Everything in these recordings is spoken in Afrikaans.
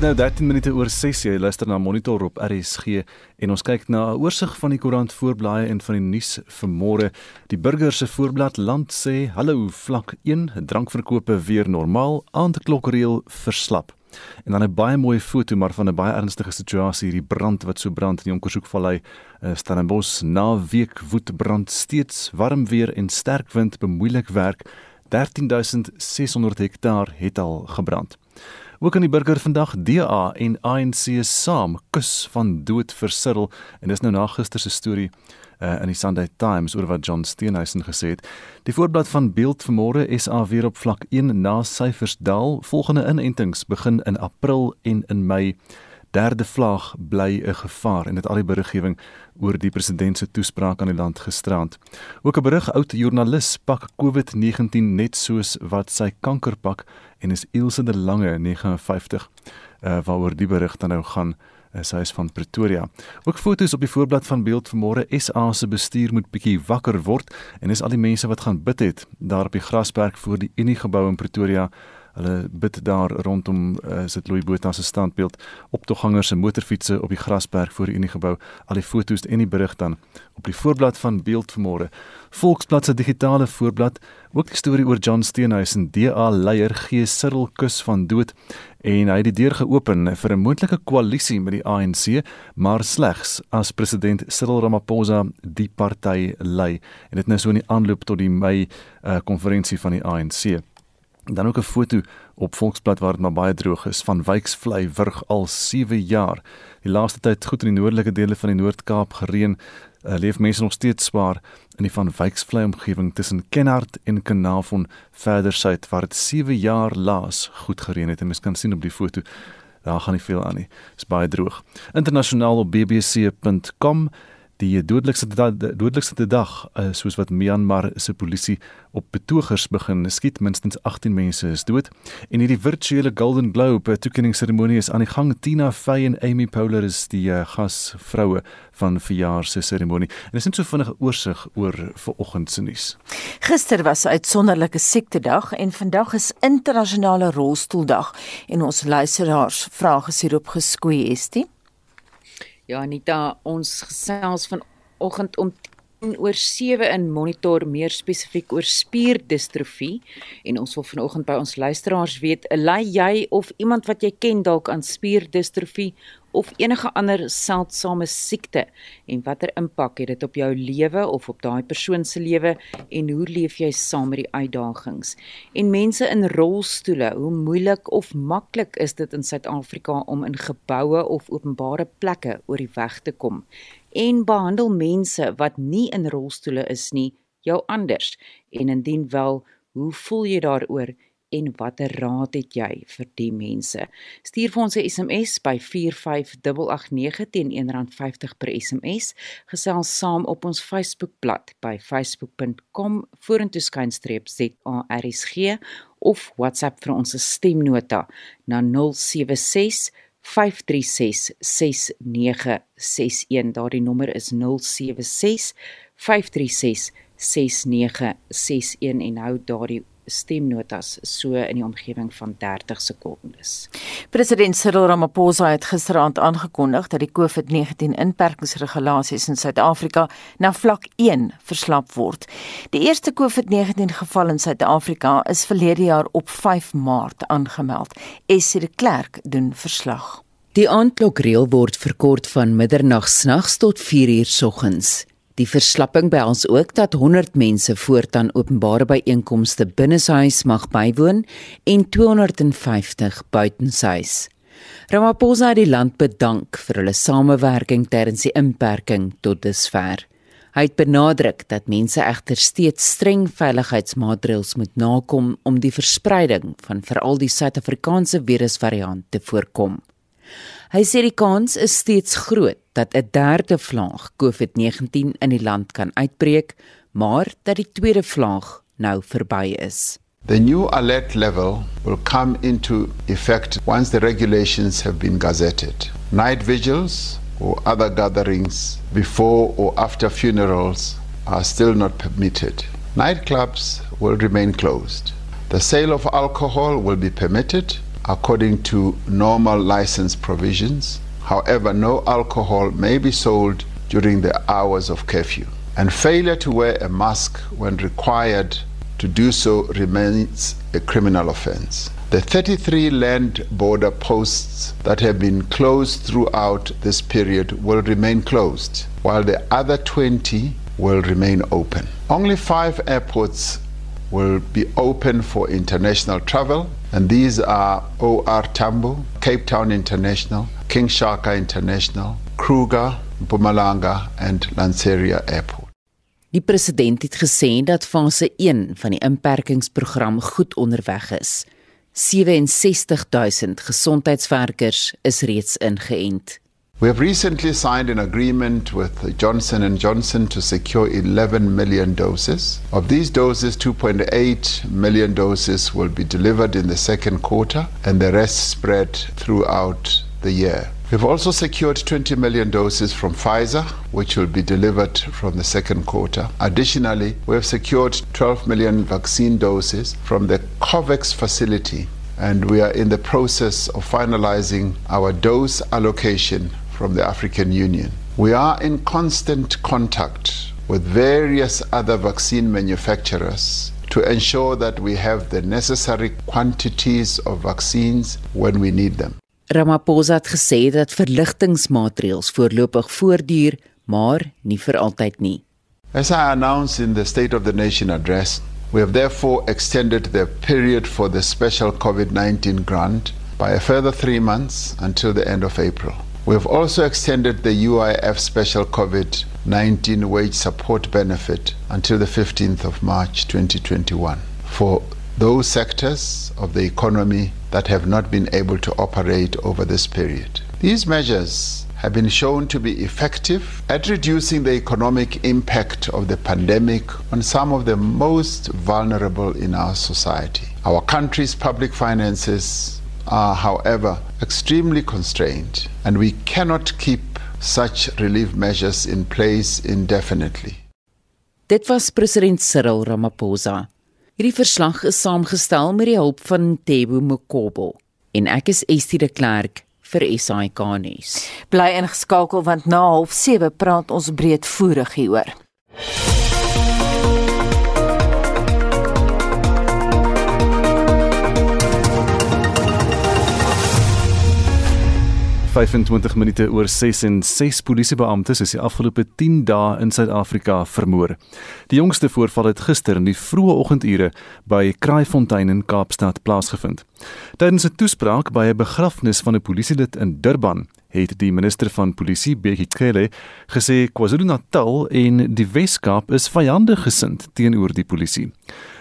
Nou 13 minute oor 6 jy luister na Monitor op RSG en ons kyk na 'n oorsig van die koerant voorblaaie en van die nuus vanmôre. Die burger se voorblad land sê hallo vlak 1 drankverkope weer normaal aandklokreël verslap. En dan 'n baie mooi foto maar van 'n baie ernstige situasie hierdie brand wat so brand in die Onkersoekvallei uh, Stellenbosch na week woed brand steeds warm weer en sterk wind bemoeilik werk 13600 hektaar het al gebrand. Ook aan die burger vandag DA en ANC saam kus van dood Cyril en dis nou na gister se storie uh, in die Sunday Times oor wat John Steenhuisen gesê het. Die voorblad van beeld vanmôre SA weer op vlak 1 na syfers daal. Volgende inentings begin in April en in Mei derde vlaag bly 'n gevaar en dit al die beriggewing oor die president se toespraak aan die land gisterand. Ook 'n berig oud joernalis pak COVID-19 net soos wat sy kanker pak en is Ilse de Lange 59 uh, waaroor die berig dan nou gaan is hy is van Pretoria. Ook foto's op die voorblad van beeld vanmôre SA se bestuur moet bietjie wakker word en is al die mense wat gaan bid het daar op die grasperk voor die Unie gebou in Pretoria Hulle bid daar rondom uh, sit Louis Botha se standbeeld, optoggangers se motorfietsse op die grasberg voor die gebou, al die foto's en die berig dan op die voorblad van beeld vanmôre. Volksblad se digitale voorblad, ook die storie oor John Steenhuisen, DA leier gee Cyril kus van dood en hy het die deur geopen vir 'n moontlike koalisie met die ANC, maar slegs as president Cyril Ramaphosa die party lei. En dit nou so in die aanloop tot die Mei uh, konferensie van die ANC. Dan ook 'n foto op Volksblad waar dit maar baie droog is van Wyksvlei wurg al 7 jaar. Die laaste tyd goed in die noordelike dele van die Noord-Kaap gereën, uh, leef mense nog steeds swaar in die van Wyksvlei omgewing tussen Kenhardt en Kanafon verder suid waar dit 7 jaar laas goed gereën het. En mens kan sien op die foto daar gaan nie veel aan nie. Dit is baie droog. Internasionaal op bbc.com die dodelikste dodelikste dag uh, soos wat Myanmar se polisie op betogers begin skiet minstens 18 mense is dood. En hierdie virtuele Golden Globe toekenningsseremonie is aan die gang. Tina Fey en Amy Poehler is die uh, gasvroue van verjaar se seremonie. En dis net so vinnige oorsig oor vanoggend se nuus. Gister was 'n uitsonderlike siektedag en vandag is internasionale rolstoeldag. En ons luisteraars vra gesierop geskoei is dit Ja, Anita, ons gesels vanoggend om oor 7 in monitor meer spesifiek oor spierdistrofie en ons wil vanoggend by ons luisteraars weet, ly jy of iemand wat jy ken dalk aan spierdistrofie of enige ander seldsame siekte en watter impak het dit op jou lewe of op daai persoon se lewe en hoe leef jy saam met die uitdagings? En mense in rolstoele hoe moeilik of maklik is dit in Suid-Afrika om in geboue of openbare plekke oor die weg te kom en behandel mense wat nie in rolstoele is nie jou anders en indien wel hoe voel jy daaroor en watter raad het jy vir die mense? Stuur vir ons 'n SMS by 45889 teen R1.50 per SMS. Gesels saam op ons Facebookblad by facebook.com vorentoe skynstreep ZARSG of WhatsApp vir ons stemnota na 076 536 6961 daardie nommer is 076 536 6961 en hou daardie stemnotas so in die omgewing van 30 sekondes. President Cyril Ramaphosa het gisteraand aangekondig dat die COVID-19 inperkingsregulasies in Suid-Afrika na vlak 1 verslap word. Die eerste COVID-19 geval in Suid-Afrika is verlede jaar op 5 Maart aangemeld. Essie de Klerk doen verslag. Die aandklokreël word verkort van middernag snags tot 4 uur soggens. Die verslapping behels ook dat 100 mense voortaan openbare byeenkomste binnenshuis mag bywoon en 250 buitenshuis. Ramaphosa het die land bedank vir hulle samewerking tydens die inperking tot dusver. Hy het benadruk dat mense egter steeds streng veiligheidsmaatreëls moet nakom om die verspreiding van veral die Suid-Afrikaanse virusvariant te voorkom. Hy sê die kans is steeds groot dat 'n derde vlaag COVID-19 in die land kan uitbreek, maar dat die tweede vlaag nou verby is. The new alert level will come into effect once the regulations have been gazetted. Night vigils or other gatherings before or after funerals are still not permitted. Nightclubs will remain closed. The sale of alcohol will be permitted according to normal license provisions. However, no alcohol may be sold during the hours of curfew. And failure to wear a mask when required to do so remains a criminal offense. The 33 land border posts that have been closed throughout this period will remain closed, while the other 20 will remain open. Only five airports will be open for international travel, and these are OR Tambo, Cape Town International, King Shaka International, Kruger, Mpumalanga, and Lanseria Airport. Die president het gesê dat fase 1 van die inperkingsprogram goed onderweg is. 67000 gesondheidswerkers is reeds ingeënt. We have recently signed an agreement with Johnson Johnson to secure 11 million doses. Of these doses, 2.8 million doses will be delivered in the second quarter and the rest spread throughout the year. We've also secured 20 million doses from Pfizer, which will be delivered from the second quarter. Additionally, we have secured 12 million vaccine doses from the COVAX facility, and we are in the process of finalizing our dose allocation from the African Union. We are in constant contact with various other vaccine manufacturers to ensure that we have the necessary quantities of vaccines when we need them. Ramaphosa het gesê dat verligtingmaatreëls voorlopig voortduur, maar nie vir altyd nie. As I announced in the State of the Nation address, we have therefore extended the period for the special COVID-19 grant by a further 3 months until the end of April. We have also extended the UIF special COVID-19 wage support benefit until the 15th of March 2021 for those sectors of the economy that have not been able to operate over this period. These measures have been shown to be effective at reducing the economic impact of the pandemic on some of the most vulnerable in our society. Our country's public finances are, however, extremely constrained, and we cannot keep such relief measures in place indefinitely. Dit was president Cyril Ramaphosa. Hierdie verslag is saamgestel met die hulp van Tebo Mokobo en ek is Estie de Klerk vir SAK nuus. Bly ingeskakel want na 07:30 praat ons breedvoerig hieroor. 25 minute oor 6 en 6 polisiebeamptes is die afgelope 10 dae in Suid-Afrika vermoor. Die jongste voorval het gister in die vroeë oggendure by Kraaifontein in Kaapstad plaasgevind. Tydens 'n toespraak by 'n begrafnis van 'n polisielid in Durban het die minister van polisie Bekkie Cele gesê KwaZulu-Natal en die Wes-Kaap is vyandig gesind teenoor die polisie.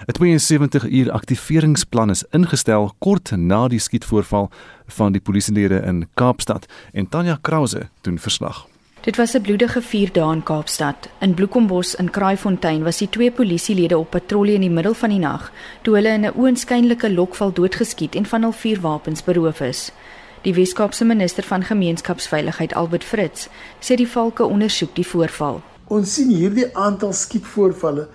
'n 72 uur aktiveringsplan is ingestel kort na die skietvoorval van die polisielede in Kaapstad en Tanya Krause doen verslag. Dit was 'n bloedige 4 dae in Kaapstad. In Bloekombos in Kraaifontein was die twee polisielede op patrollie in die middel van die nag toe hulle in 'n oënskynlike lokval doodgeskiet en van hul vier wapens beroof is. Die Weskaapse minister van gemeenskapsveiligheid Albert Fritz sê die valke ondersoek die voorval. Ons sien hierdie aantal skietvoorvalle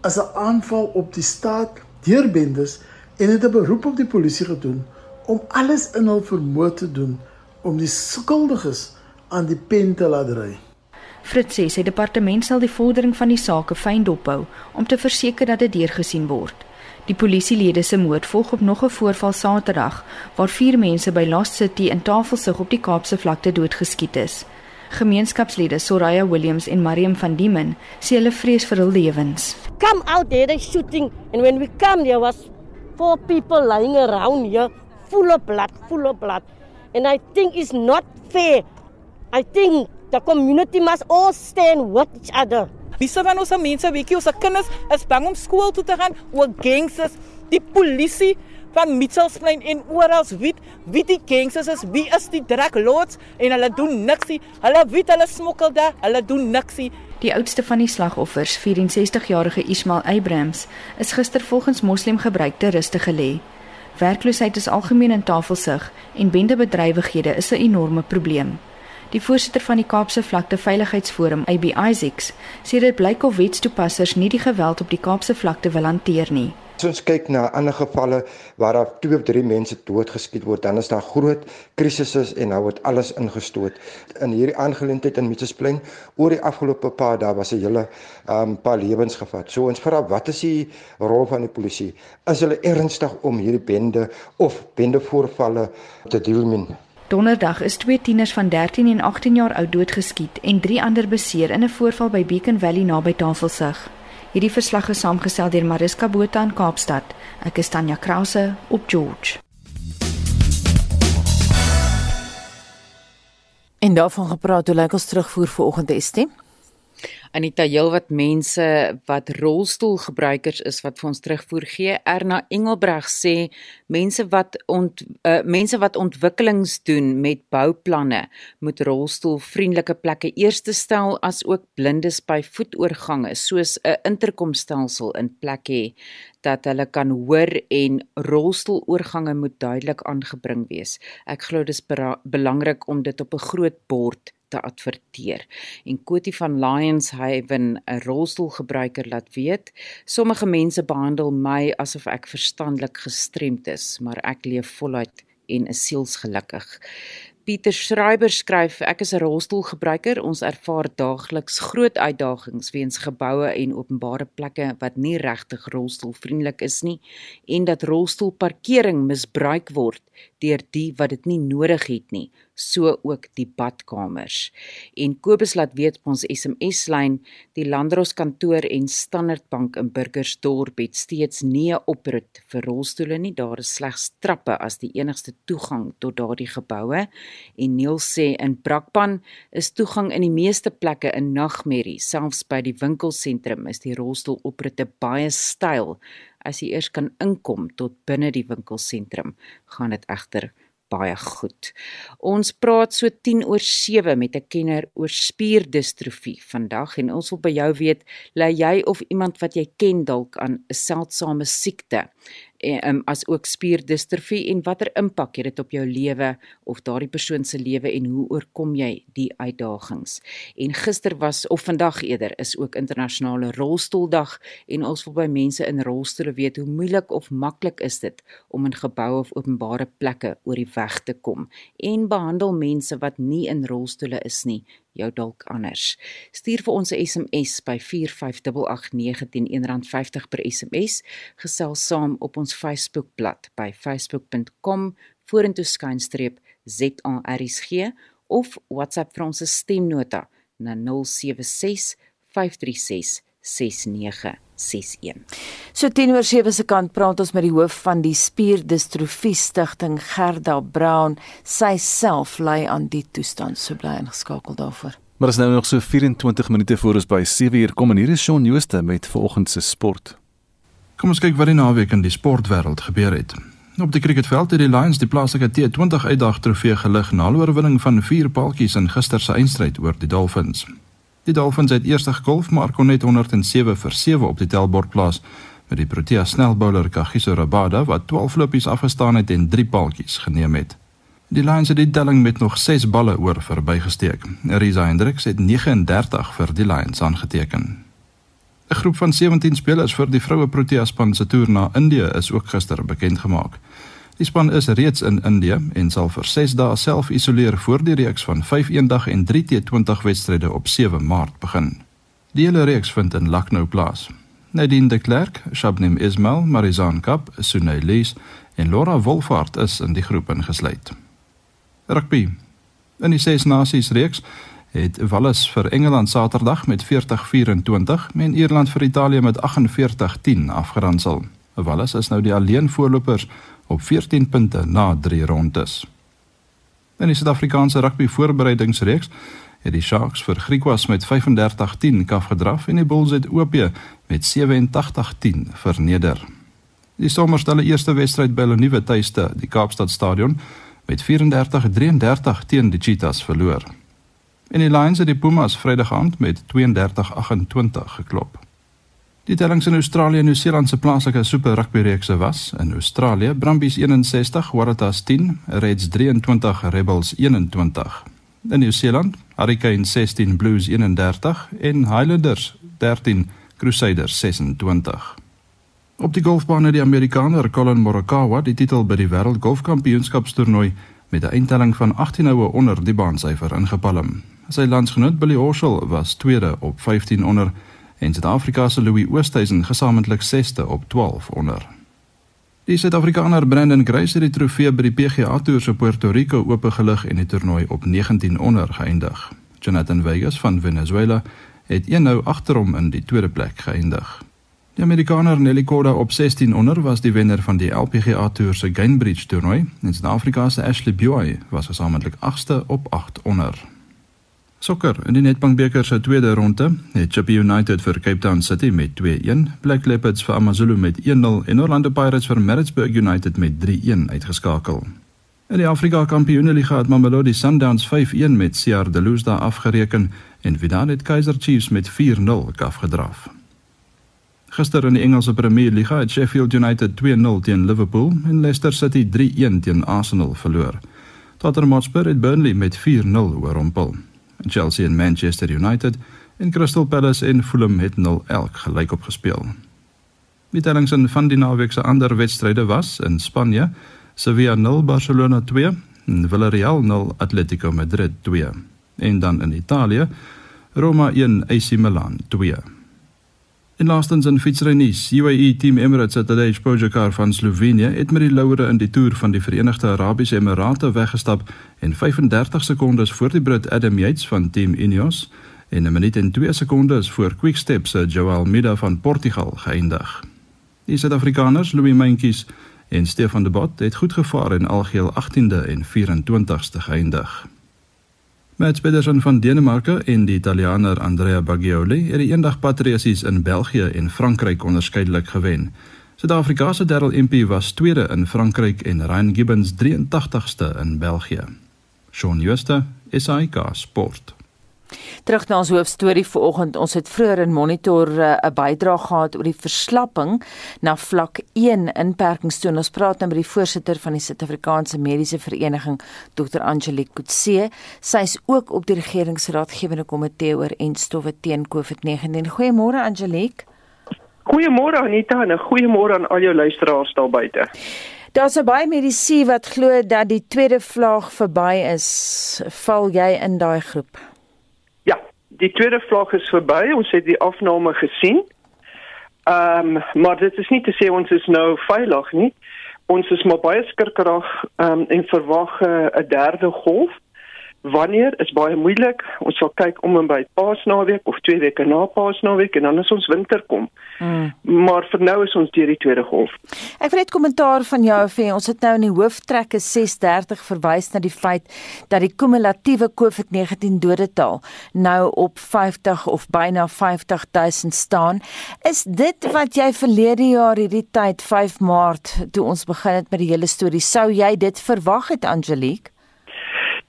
as 'n aanval op die staat deur bendes en het 'n beroep op die polisie gedoen om alles in hul vermoë te doen om die skuldiges aan die pen te laat ry. Fritz sê sy departement sal die vordering van die saak fyn dophou om te verseker dat dit deurgesien word. Die polisielede se moord volg op nog 'n voorval Saterdag waar vier mense by Lost City in Tafelsig op die Kaapse vlakte doodgeskiet is. Gemeenskapslede Soraya Williams en Mariam van Diemen sê hulle vrees vir hul lewens. Come out there they shooting and when we come there was four people lying around here full of blood, full of blood. And I think it's not fair. I think the community must all stand with each other. Wie van ons mense weet jy ons kinders is bang om skool toe te gaan oor gangsters, die polisie van Mitchellsplein en oral weet wie die gangsters is, wie is die drug lords en hulle doen niks nie. Hulle weet hulle smokkel daar, hulle doen niks nie. Die oudste van die slagoffers, 64-jarige Ismail Abrams, is gister volgens moslimgebruik te ruste gelê. Werkloosheid is algemeen in Tafelsig en bendebedrywighede is 'n enorme probleem. Die voorsitter van die Kaapse Vlakte Veiligheidsforum, AB Isaacs, sê dit blyk of wetstoepassers nie die geweld op die Kaapse Vlakte wil hanteer nie. As ons kyk na ander gevalle waar daar 2 of 3 mense doodgeskiet word, dan is daar groot krisisse en nou word alles ingestoot. In hierdie aangeleentheid in Mitchellsplein oor die afgelope paar dae was 'n hele um, paar lewens gevat. So ons vra wat is die rol van die polisie? Is hulle ernstig om hierdie bende of bendevoorvalle te deel met? Donderdag is twee tieners van 13 en 18 jaar oud doodgeskiet en drie ander beseer in 'n voorval by Beacon Valley naby Tafelsig. Hierdie verslag is saamgestel deur Mariska Botha in Kaapstad. Ek is Tanya Krause op George. En daarvan gepraat hoe lyk ons terugvoer vir oggend Estie? Anita heelwat mense wat rolstoelgebruikers is wat vir ons terugvoer gee. Erna Engelbreg sê mense wat ont uh, mense wat ontwikkelings doen met bouplanne moet rolstoelvriendelike plekke eerste stel as ook blindes by voetoorgange soos 'n interkomstelsel in plek hê dat hulle kan hoor en rolstoeloorgange moet duidelik aangebring wees. Ek glo dis belangrik om dit op 'n groot bord te adverteer. En Kotie van Lionshaven, 'n rolstoelgebruiker laat weet, sommige mense behandel my asof ek verstandelik gestremd is, maar ek leef voluit en is sielsgelukkig. Pieter Schreiber skryf ek is 'n rolstoelgebruiker ons ervaar daagliks groot uitdagings weens geboue en openbare plekke wat nie regtig rolstoelvriendelik is nie en dat rolstoelparkering misbruik word deur die wat dit nie nodig het nie so ook die badkamers. En Kobus laat weet op ons SMS lyn die Landros kantoor en Standard Bank in Burgersdorp het steeds nie 'n oproep vir rolstoele nie. Daar is slegs trappe as die enigste toegang tot daardie geboue. En Neil sê in Brakpan is toegang in die meeste plekke 'n nagmerrie. Selfs by die winkelsentrum is die rolstoeloproete baie styl. As jy eers kan inkom tot binne die winkelsentrum, gaan dit egter baie goed. Ons praat so 10 oor 7 met 'n kenner oor spierdistrofie vandag en ons wil by jou weet, lê jy of iemand wat jy ken dalk aan 'n seldsame siekte? Um, as ook spierdistrofie en watter impak het dit op jou lewe of daardie persoon se lewe en hoe oorkom jy die uitdagings? En gister was of vandag eerder is ook internasionale rolstoeldag en ons wil by mense in rolstoele weet hoe moeilik of maklik is dit om in geboue of openbare plekke oor die weg te kom en behandel mense wat nie in rolstoele is nie jou dalk anders. Stuur vir ons 'n SMS by 45889 R1.50 per SMS. Gesels saam op ons Facebookblad by facebook.com vorentoe skynstreep ZARSG of WhatsApp vir ons stemnota na 076 536 6961. So teenoor sewe se kant praat ons met die hoof van die spierdistrofie stigting Gerda Brown. Sy self ly aan die toestand, so bly ingeskakel daarvoor. Maar is nou nog so 24 minute voor ons by 7 uur kom en hier is Shaun Jooste met vanoggend se sport. Kom ons kyk wat die naweek in die sportwêreld gebeur het. Op die cricketveld het die Lions die plaaslike T20 uitdag trofee gelig na 'n oorwinning van 4 paaltjies in gister se eindstryd oor die Dolphins. Die Dolphins het eers gegolf maar kon net 107 vir 7 op die tellbord plaas met die Protea snelbouler Kagiso Rabada wat 12 lopies afgestaan het en 3 paaltjies geneem het. Die Lions het die telling met nog 6 balle oor verbygesteek. Risa Hendricks het 39 vir die Lions aangeteken. 'n Groep van 17 spelers vir die vroue Protea span se toer na Indië is ook gister bekend gemaak. Die span is reeds in Indië en sal vir 6 dae self isoleer voor die reeks van 5 eendag en 3 T20 wedstryde op 7 Maart begin. Die hele reeks vind in Lucknow plaas. Nadine de Klerk, Shabnim Ismail, Marizan Kap, Sunay Lees en Laura Wolfhard is in die groep ingesluit. Rugby. In die Ses Nasies reeks het Wales vir Engeland Saterdag met 40-24 en Ierland vir Italië met 48-10 afgeronsel. Wales is nou die alleen voorlopers op 14 punte na 3 rondes. In die Suid-Afrikaanse rugby voorbereidingsreeks het die Sharks vir Griquas met 35-10 kaf gedraf en die Bulls het OP met 87-10 verneder. Die Stormers het hulle eerste wedstryd by hulle nuwe tuiste, die Kaapstad Stadion, met 34-33 teen die Cheetahs verloor. En die Lions het die Pumas Vrydag aand met 32-28 geklop. Die tellings in Australië en Nieu-Seeland se plaaslike Super Rugby reekse was: in Australië Brumbies 61, Waratahs 10, Reds 23, Rebels 21. In Nieu-Seeland Hurricanes 16, Blues 31 en Highlanders 13, Crusaders 26. Op die golfbaan het die Amerikaner Collin Morikawa die titel by die Wêreld Golfkampioenskapstoernooi met 'n eindtelling van 18 houe onder die baansyfer ingepalm. Sy landsgenoot Billy Horschel was tweede op 15 onder en Suid-Afrika se Louis Oosthuizen gesamentlik 6ste op 12 onder. Die Suid-Afrikaner Brandon Grace het die trofee by die PGA Tour se Puerto Rico oopgelig en die toernooi op 19 onder geëindig. Jonathan Vegas van Venezuela het een nou agter hom in die tweede plek geëindig. Die Amerikaner Nelly Korda op 16 onder was die wenner van die LPGA Tour se Gainbridge toernooi en Suid-Afrika se Ashley Buy was gesamentlik 8ste op 8 onder. Sokker in die Nedbank beker se tweede ronde het Chippa United vir Cape Town City met 2-1, Black Leopards vir AmaZulu met 1-0 en Orlando Pirates vir Maritzburg United met 3-1 uitgeskakel. In die Afrika Kampioenligga het Mamelodi Sundowns 5-1 met CR Delusda afgereken en Vidane het Kaizer Chiefs met 4-0 afgedraf. Gister in die Engelse Premier Liga het Sheffield United 2-0 teen Liverpool en Leicester City 3-1 teen Arsenal verloor. Tottenham Hotspur het Burnley met 4-0 oorrompel. Chelsea en Manchester United en Crystal Palace en Fulham het 0 elk gelyk opgespeel. Die tellings in van die naweek se ander wedstryde was in Spanje: Sevilla 0 Barcelona 2 en Villarreal 0 Atletico Madrid 2. En dan in Italië: Roma 1 AC Milan 2. In laastens in fietsrynuus, UAE Team Emirates het Tadej Pogačar van Slovenië het met die laure in die Toer van die Verenigde Arabiese Emirate weggestap en 35 sekondes voor die Brit Adam Yates van Team Ineos en 'n minuut en 2 sekondes voor Quick-Step se Joao Almeida van Portugal geëindig. Die Suid-Afrikaners, Louis Mentjes en Stefan de Bot het goed gevaar en algeheel 18de en 24ste geëindig. Mats Pedersen van Denemarke en die Italianer Andrea Baggioli het die eendag patresies in België en Frankryk onderskeidelik gewen. Suid-Afrika se Darryl Impey was tweede in Frankryk en Ryan Gibbons 83ste in België. Shaun Schuster, SAK Sport. Terug na ons hoofstorie vanoggend. Ons het vroeër in Monitor eh, 'n uh, bydrae gehad oor die verslapping na vlak 1 inperkingstoon. Ons praat nou met die voorsitter van die Suid-Afrikaanse Mediese Vereniging, Dr. Angelique Kutse. Sy is ook op die regeringsraadgewende komitee oor enstowwe teen COVID-19. Goeiemôre Angelique. Goeiemôre Anita en goeiemôre aan al jou luisteraars daar buite. Daar's baie medisy wat glo dat die tweede vlaag verby is. Val jy in daai groep? Die tweede vlak is verby. Ons het die afname gesien. Ehm um, maar dit is nie te sê ons is nou veilig nie. Ons is maar baie skrikkerig ehm um, en verwag eh, 'n uh, derde golf wanneer is baie moeilik. Ons sal kyk om en by Paasnaweek of 2 weke na Paasnaweek en dan as ons winter kom. Mm. Maar vir nou is ons deur die tweede golf. Ek wil net kommentaar van jou hê. Ons het nou in die hooftrekke 630 verwys na die feit dat die kumulatiewe COVID-19 dodetal nou op 50 of byna 50000 staan. Is dit wat jy verlede jaar hierdie tyd 5 Maart toe ons begin het met die hele storie sou jy dit verwag het Angelique?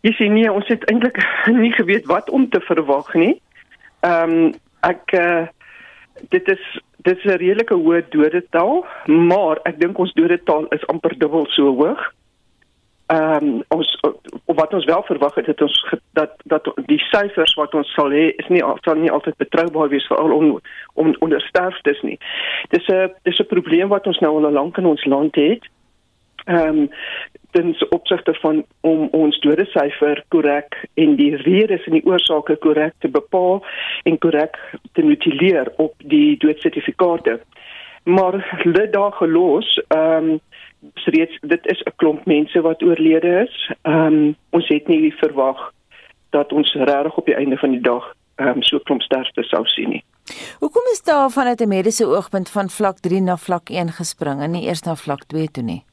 Jy sien nie ons het eintlik nie geweet wat om te verwag nie. Ehm um, ek uh, dit is dit is 'n redelike hoë dodetal, maar ek dink ons dodetal is amper dubbel so hoog. Ehm um, ons wat ons wel verwag het dat ons dat dat die syfers wat ons sal hê is nie sal nie altyd betroubaar wees veral om om onder sterftes nie. Dis 'n dis 'n probleem wat ons nou al lank in ons land het. Ehm um, ten opsigte van om ons dodesyfer korrek en die redes en die oorsake korrek te bepaal en korrek te notuleer op die doodsertifikate. Maar dit daar gelos, ehm um, reeds dit is 'n klomp mense wat oorlede is. Ehm um, ons het nie verwag dat ons regtig op die einde van die dag ehm um, so klomp sterftes sou sien nie. Hoekom is daar vanuit 'n mediese oogpunt van vlak 3 na vlak 1 gespring en nie eers na vlak 2 toe nie?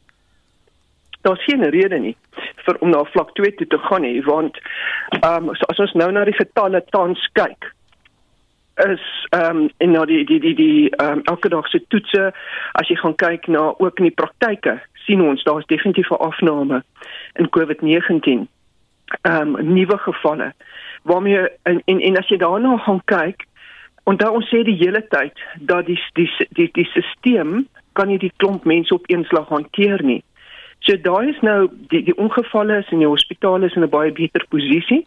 Daar's geen rede nie vir om na vlak 2 toe te gaan nie want ehm um, so as ons nou na die getalle tans kyk is ehm um, en na die die die die ehm um, elke dag se toetse as jy gaan kyk na ook in die praktyke sien ons daar's definitief 'n afname in COVID-19 ehm um, nuwe gevalle. Waarmee en, en en as jy daarna gaan kyk onthou ons sê die hele tyd dat die die die die stelsel kan nie die klomp mense op een slag hanteer nie So daai is nou die die ongevalle is in die hospitaal is in 'n baie beter posisie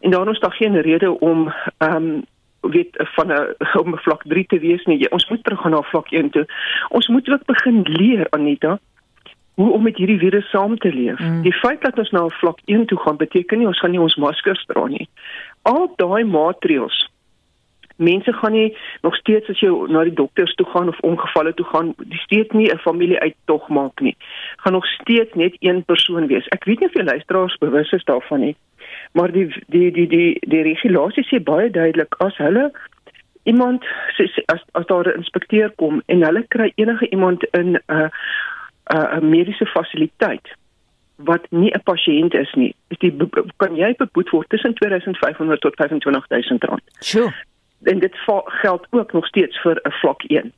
en daarom is daar geen rede om ehm um, weet van 'n om vlak 3 te wees nie. Ons moet terug gaan na vlak 1 toe. Ons moet ook begin leer Anita hoe om met hierdie virus saam te leef. Mm. Die feit dat ons nou vlak 1 toe gaan beteken nie ons gaan nie ons maskers dra nie. Al daai maatreëls mense gaan nie nog steeds as jy na die dokters toe gaan of ongevalle toe gaan, dis steeds nie 'n familie uittog maak nie. Gaan nog steeds net een persoon wees. Ek weet nie of jy luisteraars bewus is daarvan nie. Maar die die die die die regulasie sê baie duidelik as hulle iemand as as daar 'n inspekteur kom en hulle kry enige iemand in 'n uh, 'n uh, mediese fasiliteit wat nie 'n pasiënt is nie, is die kan jy beboet word tussen 2500 tot 25000 rand. Sure en dit geld ook nog steeds vir 'n vlak 1.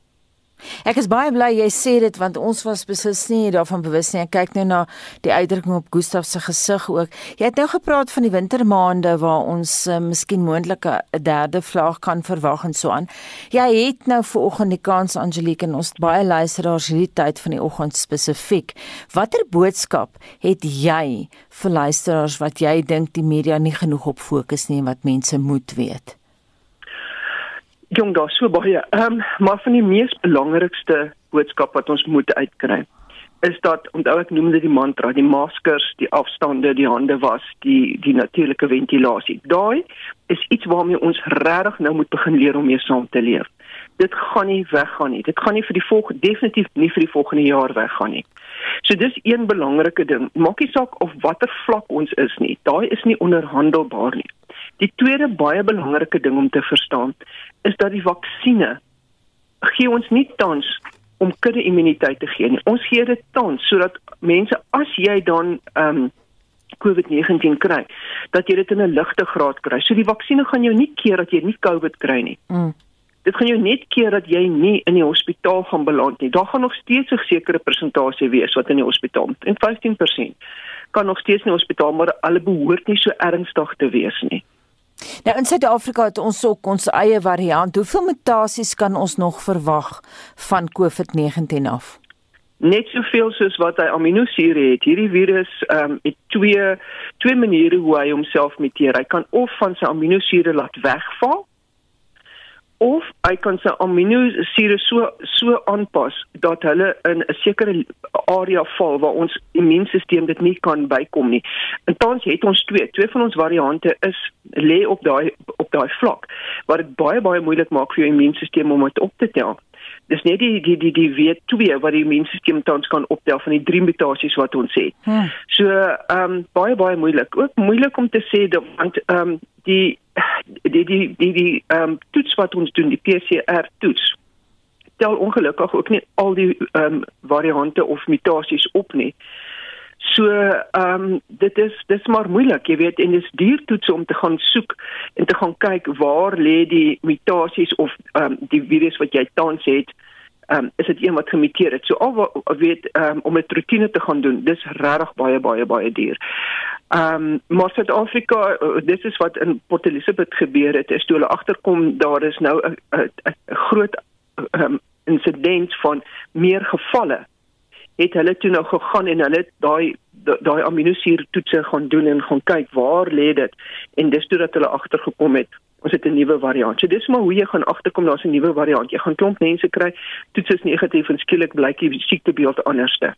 Ek is baie bly jy sê dit want ons was beslis nie daarvan bewus nie. Ek kyk nou na die uitdrukking op Gustaf se gesig ook. Jy het nou gepraat van die wintermaande waar ons uh, miskien moontlik 'n derde vlaag kan verwag en so aan. Jy het nou ver oggend die kans Angelique en ons baie luisteraars hierdie tyd van die oggend spesifiek. Watter boodskap het jy vir luisteraars wat jy dink die media nie genoeg op fokus nie en wat mense moet weet? Jong daar so baie. Ehm um, maar van die mees belangrikste boodskap wat ons moet uitkry is dat onthou ek noem dit die mantra, die maskers, die afstande, die hande was, die die natuurlike ventilasie. Daai is iets waarmee ons regtig nou moet begin leer om mee saam te leef. Dit gaan nie weggaan nie. Dit gaan nie vir die volgende definitief nie vir die volgende jaar weggaan nie. So dis een belangrike ding. Maak nie saak of watter vlak ons is nie. Daai is nie onderhandelbaar nie. Die tweede baie belangrike ding om te verstaan is dat die vaksines gee ons nie tans om kudde immuniteit te gee nie. Ons gee dit tans sodat mense as jy dan ehm um, COVID-19 kry, dat jy dit in 'n ligte graad kry. So die vaksines gaan jou nie keer dat jy nie COVID kry nie. Mm. Dit gaan jou net keer dat jy nie in die hospitaal gaan beland nie. Daar gaan nog steeds 'n sekere persentasie wees wat in die hospitaal, en 15% kan nog steeds in die hospitaal, maar hulle behoort nie so ernstig te wees nie. Nou in Suid-Afrika het ons ook ons eie variant. Hoeveel mutasies kan ons nog verwag van COVID-19 af? Net soveel soos wat hy aminosure het. Hierdie virus ehm um, het twee twee maniere hoe hy homself muteer. Hy kan of van sy aminosure laat wegval of hy kan sy aminosure so so aanpas dat hulle in 'n sekere area val waar ons immuunstelsel dit nie kan bykom nie. En tans het ons twee, twee van ons variante is lê op daai op daai vlak wat dit baie baie moeilik maak vir jou immuunstelsel om dit op te tel. Dis net die die die die W2 wat die immuunstelsel tans kan optel van die drie mutasies wat ons het. Hmm. So ehm um, baie baie moeilik. Ook moeilik om te sê dat want ehm um, die die die die die ehm um, toets wat ons doen die PCR toets tel ongelukkig ook nie al die ehm um, variante of mutasies op nie. So ehm um, dit is dis maar moeilik, jy weet, en dis duur toets om te gaan soek en te gaan kyk waar lê die mutasies of ehm um, die virus wat jy tans het. Ehm um, is dit een wat gemuteer het. So al wat weet ehm um, om 'n rotine te gaan doen, dis regtig baie baie baie duur. Ehm um, maar Suid-Afrika, uh, dis is wat in Port Elizabeth gebeur het, is toe hulle agterkom daar is nou 'n groot ehm um, insident van meer gevalle het hulle toe nou gegaan en hulle daai daai aminosuur toetse gaan doen en gaan kyk waar lê dit en dis toe dat hulle agtergekom het ons het 'n nuwe variant. So dis maar hoe jy gaan agterkom daar's 'n nuwe variant. Jy gaan klomp mense kry toets is negatief en skielik blyk die siektebeeld anderste.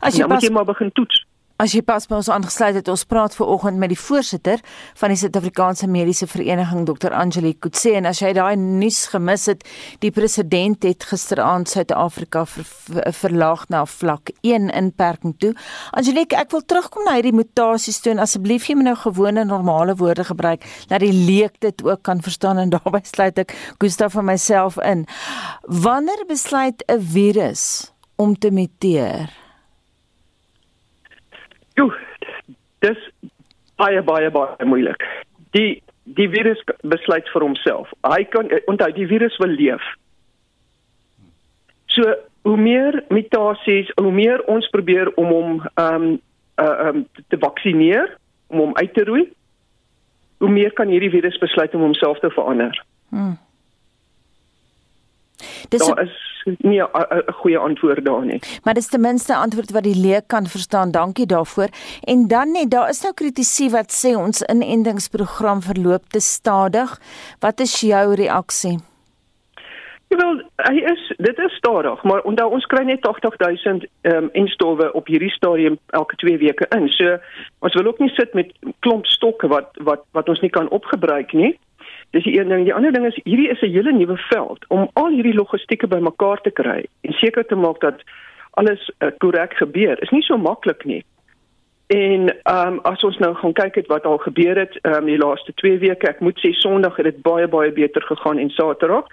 As jy, nou, pas... jy maar begin toets. As jy pas by ons aangesluit het, ons praat ver oggend met die voorsitter van die Suid-Afrikaanse Mediese Vereniging, Dr. Angelique Kutse en as jy daai nuus gemis het, die president het gisteraand Suid-Afrika ver, ver, verlaag na vlak 1 inperking toe. Angelique, ek wil terugkom na hierdie mutasies toe en asseblief jy moet nou gewone normale woorde gebruik dat die leek dit ook kan verstaan en daarbey sluit ek Gustaf van myself in. Wanneer besluit 'n virus om te muteer? Dis baie baie baie moeilik. Die die virus besluit vir homself. Hy kan onthou die virus wil leef. So hoe meer mutasies, hoe meer ons probeer om hom ehm um, uh, um, te vaksineer, om hom uit te roei, hoe meer kan hierdie virus besluit om homself te verander. Hmm. Dis daar is nie 'n goeie antwoord daar nie. Maar dis ten minste 'n antwoord wat die leek kan verstaan. Dankie daarvoor. En dan net, daar is nou kritisie wat sê ons inentingsprogram verloop te stadig. Wat is jou reaksie? Wel, hy is dit is stadig, maar onthou ons kry net 80000 ehm um, instowwe op hierdie stadium elke 2 weke in. So ons wil ook nie sit met klomp stokke wat wat wat ons nie kan opgebruik nie. Dis die een ding. Die ander ding is hierdie is 'n hele nuwe veld om al hierdie logistieke bymekaar te kry en seker te maak dat alles eh, korrek uh, gebeur. Is nie so maklik nie. En ehm um, as ons nou gaan kyk het wat al gebeur het ehm um, die laaste 2 weke, ek moet sê Sondag het dit baie baie beter gegaan en Saterdag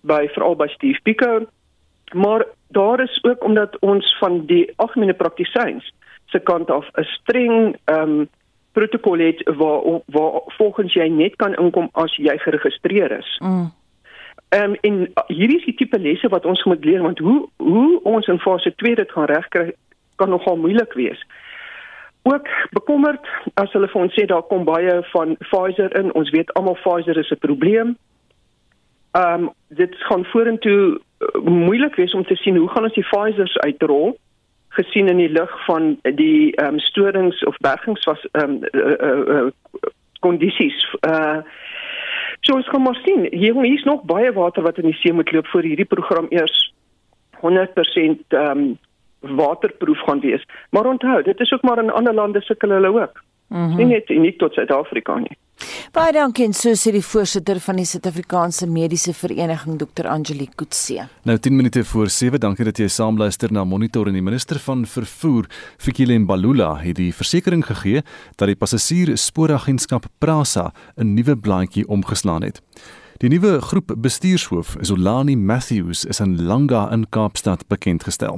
by veral by Steve Pico. Maar daar is ook omdat ons van die algemene praktisyns se kant af 'n streng ehm um, protokol het waar waar volgens jy net kan inkom as jy geregistreer is. Mm. Ehm um, en hierdie is die tipe lesse wat ons moet leer want hoe hoe ons in fase 2 dit gaan regkry kan nogal moeilik wees. Ook bekommerd as hulle vir ons sê daar kom baie van Pfizer in. Ons weet almal Pfizer is 'n probleem ehm um, dit gaan vorentoe uh, moeilik wees om te sien hoe gaan ons die Pfizer's uitrol gesien in die lig van die ehm um, storings of bergings was ehm um, uh, uh, uh, kondisies uh so ons gaan maar sien. Hier is nog baie water wat in die see moet loop voor hierdie program eers 100% ehm um, waterproof gaan wees. Maar onthou dit is ook maar in ander lande sukkel hulle ook mm -hmm. nie net uniek tot Suid-Afrika nie Baie dankie en so sê die voorsitter van die Suid-Afrikaanse Mediese Vereniging Dr. Angelique Kutse. Nou 10 minute voor 7, dankie dat jy saamluister na Monitor en die minister van vervoer, Fikile Mbalula, het die versekering gegee dat die passasier spooragentskap Prasa 'n nuwe blaadjie omgeslaan het. Die nuwe groep bestuurshoof, Zolani Matthews, is in Langa in Kaapstad bekend gestel.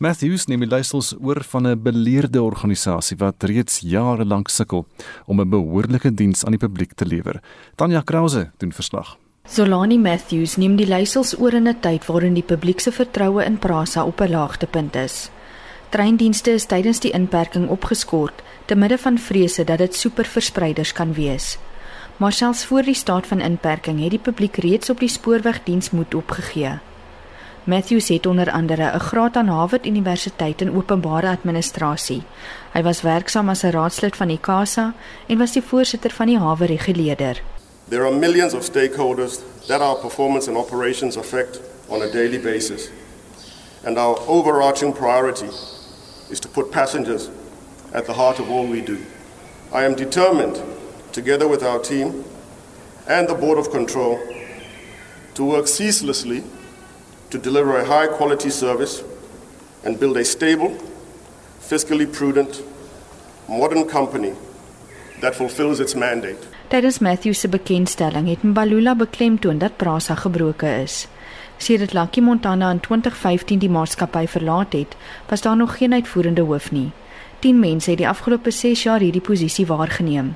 Matthews neem die leiersels oor van 'n beleerde organisasie wat reeds jare lank sukkel om 'n behoorlike diens aan die publiek te lewer. Tanya Krause doen verslag. Zolani Matthews neem die leiersels oor in 'n tyd waarin die publiek se vertroue in Prasa op 'n laagtepunt is. Treindienste is tydens die inperking opgeskort te midde van vrese dat dit superverspreiders kan wees. Maar selfs voor die staat van inperking het die publiek reeds op die spoorwegdiens moed opgegee. Matthews het onder andere 'n graad aan Harvard Universiteit in openbare administrasie. Hy was werksaam as 'n raadslid van die CASA en was die voorsitter van die hawe reguleerder. There are millions of stakeholders that our performance and operations affect on a daily basis. And our overarching priority is to put passengers at the heart of all we do. I am determined together with our team and the Board of Control, to work ceaselessly to deliver a high quality service and build a stable, fiscally prudent, modern company that fulfills its mandate. Tydens Matthew se bekendstelling het Mbalula beklemtoon dat Prasa gebroke is. Sedert Lucky Montana in 2015 die maatskappy verlaat het, was daar nog geen uitvoerende hoof nie. 10 mense het die afgelope 6 jaar hierdie posisie waargeneem.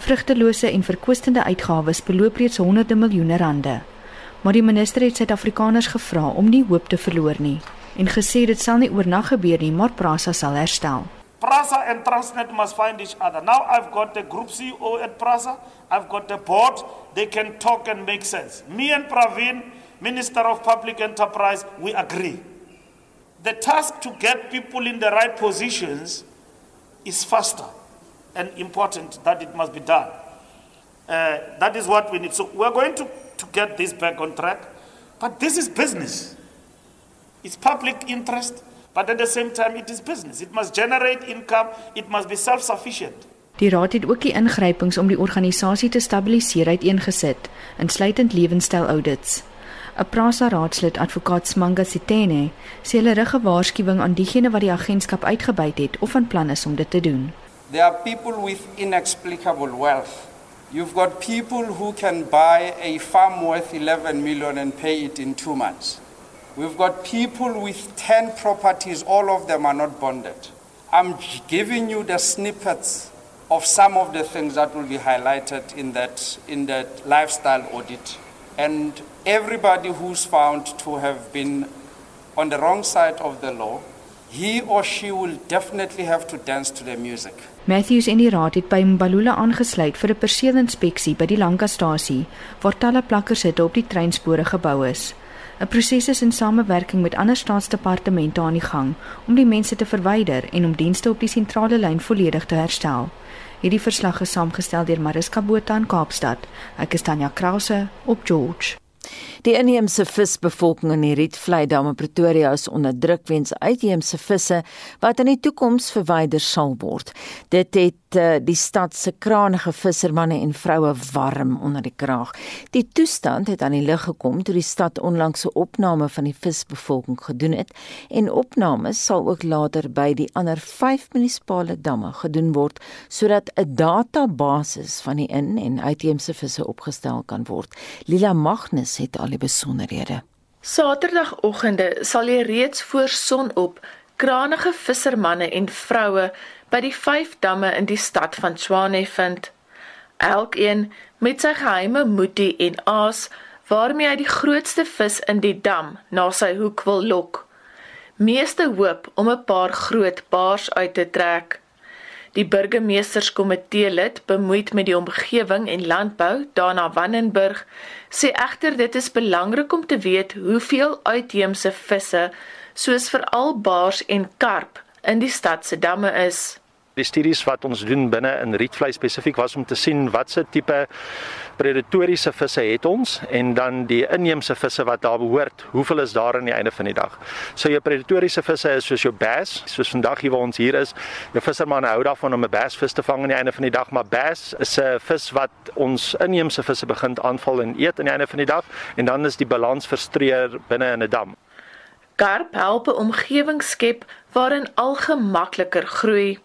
Vrugtelose en verkwistende uitgawes beloop reeds honderde miljoene rande. Maar die minister het Suid-Afrikaners gevra om nie hoop te verloor nie en gesê dit sal nie oornag gebeur nie, maar Prasa sal herstel. Prasa and Transnet must find each other. Now I've got the group CEO at Prasa, I've got the board, they can talk and make sense. Me and Pravin, Minister of Public Enterprise, we agree. The task to get people in the right positions is faster and important that it must be done. Uh, that is what we need. So we're going to, to get this back on track. But this is business. It's public interest, but at the same time it is business. It must generate income, it must be self-sufficient. Die raad het ook die ingrypings om die organisasie te stabiliseer uiteengesit, insluitend lewenstyl audits. 'n Prasa raadslid advokaat Smanga Sitene sê hulle rig 'n waarskuwing aan diegene wat die agentskap uitgebuit het of van plan is om dit te doen. There are people with inexplicable wealth. You've got people who can buy a farm worth 11 million and pay it in two months. We've got people with 10 properties, all of them are not bonded. I'm giving you the snippets of some of the things that will be highlighted in that, in that lifestyle audit. And everybody who's found to have been on the wrong side of the law he or she will definitely have to dance to the music. Matthews en die raad het by Mbalula aangesluit vir 'n perseelinspeksie by die Lankastasie waar talle plakkers het op die treinspore gebou is. 'n Proses is in samewerking met ander staatsdepartemente aan die gang om die mense te verwyder en om dienste op die sentrale lyn volledig te herstel. Hierdie verslag is saamgestel deur Mariska Botha in Kaapstad. Ek is Tanya Krause op George. Die inheemse visbevolking in die Rietvlei Dam in Pretoria is onder druk weens uitheemse visse wat in die toekoms verwyder sal word. Dit het uh, die stad se kranige vissermanne en vroue warm onder die kraag. Die toestand het aan die lig gekom toe die stad onlangs 'n opname van die visbevolking gedoen het en opnames sal ook later by die ander 5 munisipale damme gedoen word sodat 'n database van die in- en uitheemse visse opgestel kan word. Lila Magnus het al die besonderhede. Saterdagoggende sal jy reeds voor sonop kranige vissermanne en vroue by die vyf damme in die stad van Tshwane vind. Elkeen met sy geheime moetie en aas waarmee hy die grootste vis in die dam na sy hoek wil lok. Meeste hoop om 'n paar groot baars uit te trek. Die burgemeesterskomitee lid bemoeid met die omgewing en landbou, Dana Wannenburg, sê egter dit is belangrik om te weet hoeveel uitheemse visse, soos veral baars en karp, in die stad se damme is die studies wat ons doen binne in rietvlei spesifiek was om te sien watse tipe predatoriese visse het ons en dan die inheemse visse wat daar behoort, hoeveel is daar aan die einde van die dag. So jou predatoriese visse is soos jou bass, soos vandag hier waar ons hier is. Jou visserman hou daarvan om 'n bassvis te vang aan die einde van die dag, maar bass is 'n vis wat ons inheemse visse begin aanval en eet aan die einde van die dag en dan is die balans verstreer binne in 'n dam. Karp help 'n omgewing skep waarin al gemakliker groei.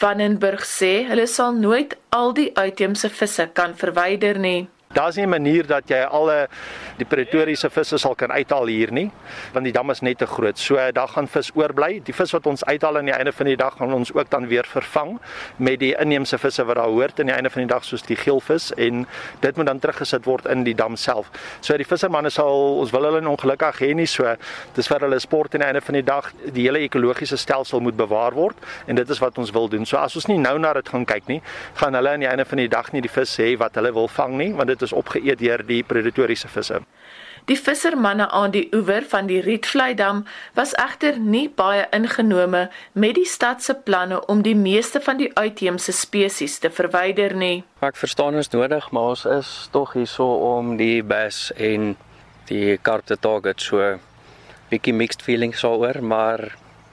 Vandenburg sê hulle sal nooit al die uitheemse visse kan verwyder nie. Daar's nie 'n manier dat jy alle die pretoriese visse sal kan uithaal hier nie, want die dam is net te groot. So daar gaan vis oorbly. Die vis wat ons uithaal aan die einde van die dag gaan ons ook dan weer vervang met die inheemse visse wat daar hoort aan die einde van die dag soos die geelvis en dit moet dan teruggesit word in die dam self. So die vissermanne sal ons wil hulle ongelukkig hê nie so. Dis vir hulle sport aan die einde van die dag die hele ekologiese stelsel moet bewaar word en dit is wat ons wil doen. So as ons nie nou na dit gaan kyk nie, gaan hulle aan die einde van die dag nie die vis hê wat hulle wil vang nie, want dit is opgeëet deur die predatoriese visse. Die vissermanne aan die oewer van die Rietvlei dam was egter nie baie ingenome met die stad se planne om die meeste van die uitheemse spesies te verwyder nie. Ek verstaan ons nodig, maar ons is tog hierso om die bass en die karp te target so bietjie mixed feelings oor, maar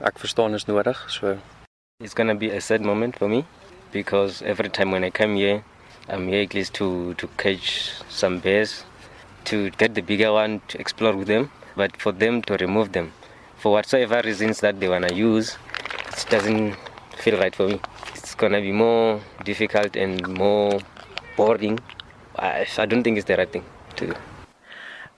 ek verstaan ons nodig, so it's going to be a sad moment for me because every time when I come here I'm here at least to, to catch some bears, to get the bigger one, to explore with them, but for them to remove them, for whatsoever reasons that they want to use, it doesn't feel right for me. It's going to be more difficult and more boring. I, I don't think it's the right thing to do.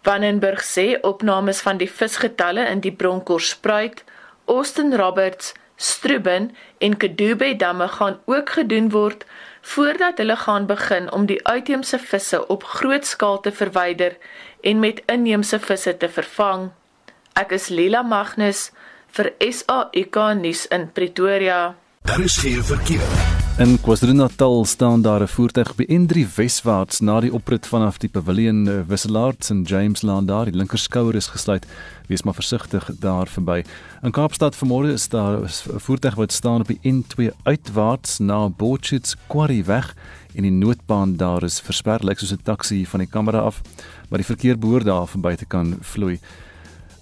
Vandenburg sê opnames van die visgetalle in die Bronkhorstspruit, Austin Roberts, Struben en Kedube damme gaan ook gedoen word voordat hulle gaan begin om die uitheemse visse op groot skaal te verwyder en met inheemse visse te vervang. Ek is Lila Magnus vir SAK nuus in Pretoria. Daar is geen verkeer. In KwaZulu-Natal staan daar 'n voertuig by N3 Weswaarts na die oprit vanaf die Pavilion eh, Wisselaards in James Land daar. Die linkerskouer is gesluit. Wees maar versigtig daar verby. In Kaapstad vanmôre is daar 'n voertuig wat staan op die N2 uitwaarts na Botchits Quarry weg en die noodbaan daar is versper lyk soos 'n taxi van die kamera af, maar die verkeer behoort daar verby te kan vloei.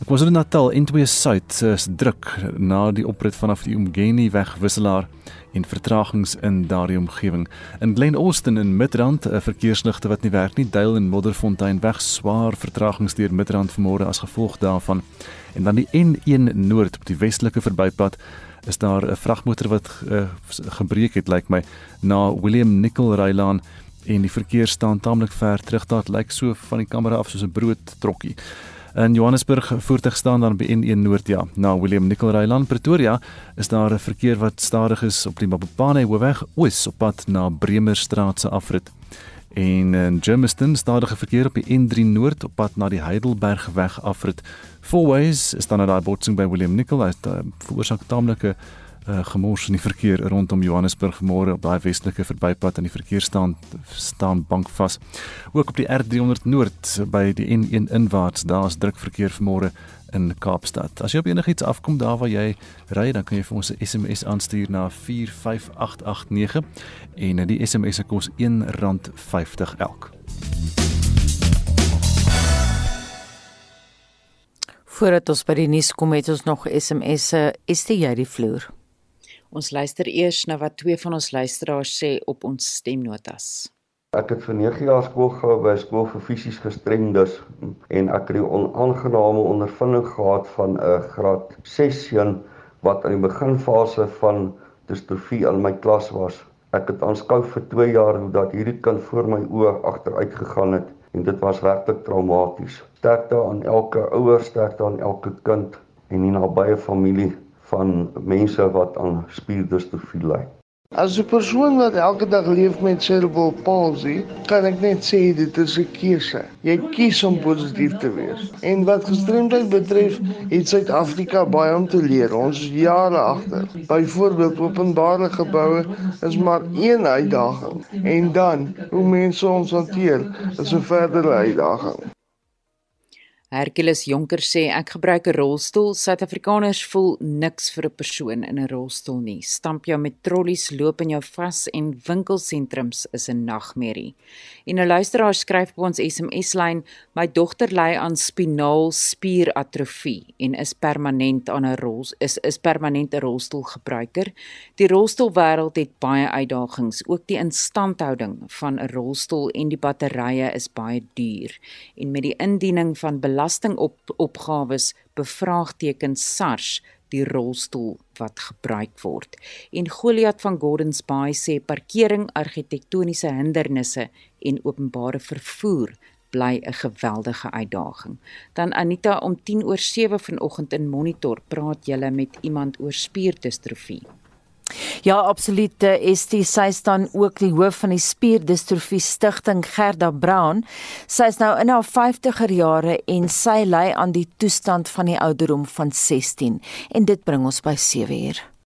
Ek was in Natal N2 Suid is druk na die oprit vanaf die Umgeni weg wisselaar en vertragings in daardie omgewing. In Glen Austin in Midrand, 'n verkeersligte wat nie werk nie, Duil en Modderfontein weg swaar vertragings deur Midrand vanmôre as gevolg daarvan. En dan die N1 Noord op die westelike verbypad is daar 'n vragmotor wat uh, gebreek het lyk like my na William Nicol Rylaan en die verkeer staan taamlik ver terug daar lyk so van die kamera af soos 'n broodtrokkie. In Johannesburg voertuig staan dan by N1 Noord ja. Na William Nicol Ryland Pretoria is daar 'n verkeer wat stadig is op die Mabopane Hoofweg oos op pad na Bremerstraat se afrit. En in Germiston stadige verkeer op die N3 Noord op pad na die Heidelbergweg afrit. Fourways is dan 'n daai botsing by William Nicol uit uh, veroorsaak taamlike uh, gemors in die verkeer rondom Johannesburg môre op daai westelike verbypad en die verkeer staan staan bank vas. Ook op die R300 Noord by die N1 inwaarts, daar's druk verkeer môre in Kaapstad. As jy op enigiets afkom daar waar jy ry, dan kan jy vir ons 'n SMS aanstuur na 45889 en die SMS se kos R1.50 elk. Voordat ons by die nuus kom, het ons nog SMS'e. Is dit jy die vloer? Ons luister eers na wat twee van ons luisteraars sê op ons stemnotas. Ek het vir 9 jaar skool gehou by skool vir fisies gestremdes en ek het die onaangename ondervinding gehad van 'n graad 6 seun wat aan die beginfase van distrofie in my klas was. Ek het aanskou vir 2 jaar hoe dat hierdie kind voor my oë agteruit gegaan het en dit was regtig traumaties. Sterkte aan elke ouer, sterkte aan elke kind en die nabye familie van mense wat aan spierdistrofie ly. As 'n persoon wat elke dag leef met cerebral palsy, kan ek net sê dit is 'n keuse. Jy kies om positief te wees. En wat gestremdheid betref, het Suid-Afrika baie om te leer. Ons is jare agter. Byvoorbeeld openbare geboue is maar een uitdaging. En dan hoe mense ons hanteer, is 'n verdere uitdaging. Hercules Jonker sê ek gebruik 'n rolstoel. Suid-Afrikaners voel niks vir 'n persoon in 'n rolstoel nie. Stamp jou met trollies, loop in jou vas en winkelsentrums is 'n nagmerrie. En 'n luisteraar skryf op ons SMS-lyn: "My dogter ly aan spinaal spieratrofie en is permanent aan 'n rol is is permanent 'n rolstoelgebruiker. Die rolstoelwêreld het baie uitdagings. Ook die instandhouding van 'n rolstoel en die batterye is baie duur. En met die indiening van belastingopgawes bevraagteken SARS die rolstoel wat gebruik word. En Goliat van Gordons Bay sê parkering, argitektoniese hindernisse en openbare vervoer bly 'n geweldige uitdaging. Dan Anita om 10 oor 7 vanoggend in Monitor praat julle met iemand oor spierdistrofie. Ja, absoluut. Is die sy staan ook die hoof van die spierdistrofie stigting Gerda Brown. Sy is nou in haar 50er jare en sy ly aan die toestand van die ouderdom van 16 en dit bring ons by 7 uur.